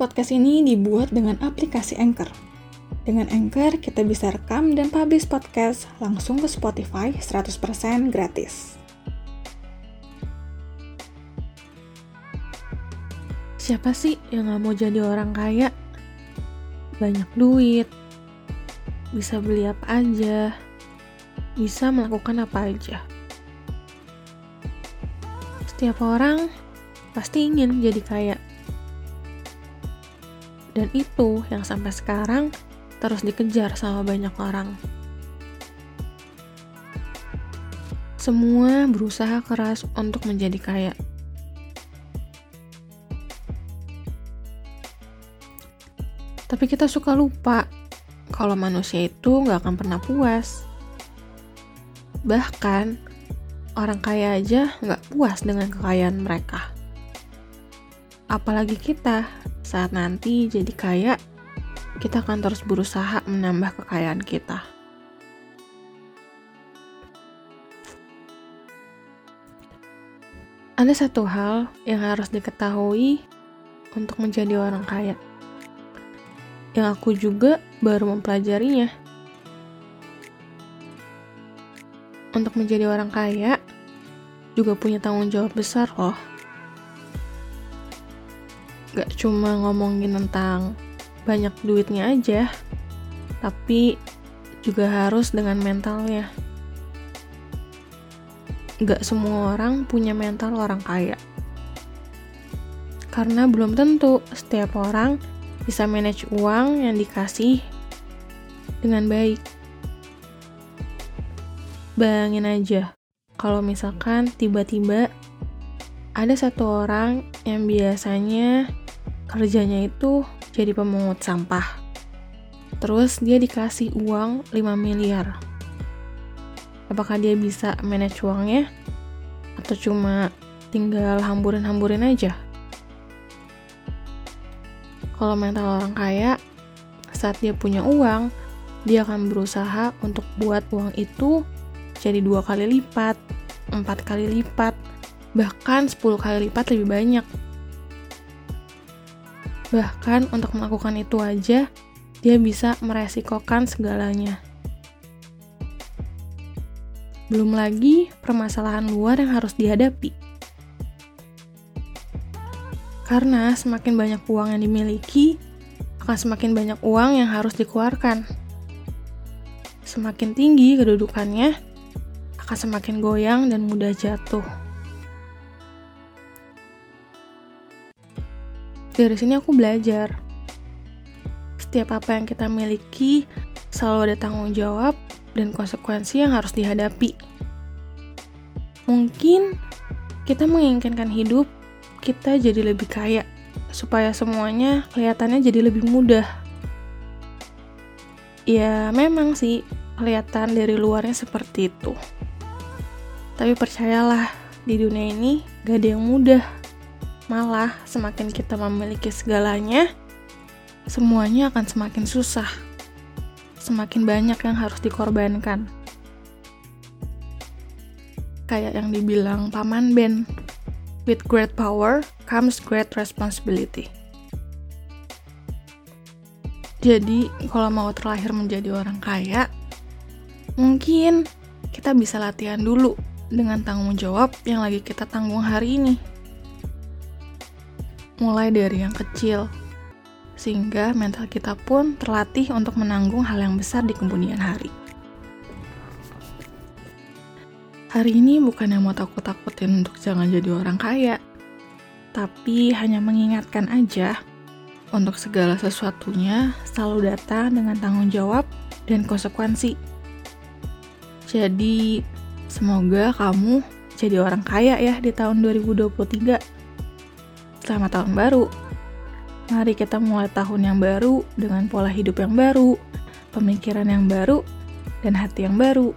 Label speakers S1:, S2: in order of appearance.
S1: Podcast ini dibuat dengan aplikasi Anchor. Dengan Anchor, kita bisa rekam dan publish podcast langsung ke Spotify 100% gratis.
S2: Siapa sih yang gak mau jadi orang kaya? Banyak duit, bisa beli apa aja, bisa melakukan apa aja. Setiap orang pasti ingin jadi kaya dan itu yang sampai sekarang terus dikejar sama banyak orang. Semua berusaha keras untuk menjadi kaya. Tapi kita suka lupa kalau manusia itu nggak akan pernah puas. Bahkan, orang kaya aja nggak puas dengan kekayaan mereka. Apalagi kita saat nanti jadi kaya, kita akan terus berusaha menambah kekayaan kita. Ada satu hal yang harus diketahui untuk menjadi orang kaya. Yang aku juga baru mempelajarinya. Untuk menjadi orang kaya juga punya tanggung jawab besar loh gak cuma ngomongin tentang banyak duitnya aja, tapi juga harus dengan mentalnya. Gak semua orang punya mental orang kaya. Karena belum tentu setiap orang bisa manage uang yang dikasih dengan baik. Bayangin aja, kalau misalkan tiba-tiba ada satu orang yang biasanya kerjanya itu jadi pemungut sampah. Terus dia dikasih uang 5 miliar. Apakah dia bisa manage uangnya? Atau cuma tinggal hamburin-hamburin aja? Kalau mental orang kaya, saat dia punya uang, dia akan berusaha untuk buat uang itu jadi dua kali lipat, empat kali lipat, bahkan 10 kali lipat lebih banyak Bahkan untuk melakukan itu aja, dia bisa meresikokan segalanya. Belum lagi permasalahan luar yang harus dihadapi. Karena semakin banyak uang yang dimiliki, akan semakin banyak uang yang harus dikeluarkan. Semakin tinggi kedudukannya, akan semakin goyang dan mudah jatuh. Dari sini aku belajar. Setiap apa yang kita miliki selalu ada tanggung jawab dan konsekuensi yang harus dihadapi. Mungkin kita menginginkan hidup kita jadi lebih kaya supaya semuanya kelihatannya jadi lebih mudah. Ya, memang sih kelihatan dari luarnya seperti itu. Tapi percayalah, di dunia ini gak ada yang mudah. Malah, semakin kita memiliki segalanya, semuanya akan semakin susah. Semakin banyak yang harus dikorbankan. Kayak yang dibilang Paman Ben, with great power comes great responsibility. Jadi, kalau mau terlahir menjadi orang kaya, mungkin kita bisa latihan dulu dengan tanggung jawab yang lagi kita tanggung hari ini mulai dari yang kecil, sehingga mental kita pun terlatih untuk menanggung hal yang besar di kemudian hari. Hari ini bukan yang mau takut-takutin untuk jangan jadi orang kaya, tapi hanya mengingatkan aja untuk segala sesuatunya selalu datang dengan tanggung jawab dan konsekuensi. Jadi, semoga kamu jadi orang kaya ya di tahun 2023 selamat tahun baru. Mari kita mulai tahun yang baru dengan pola hidup yang baru, pemikiran yang baru, dan hati yang baru.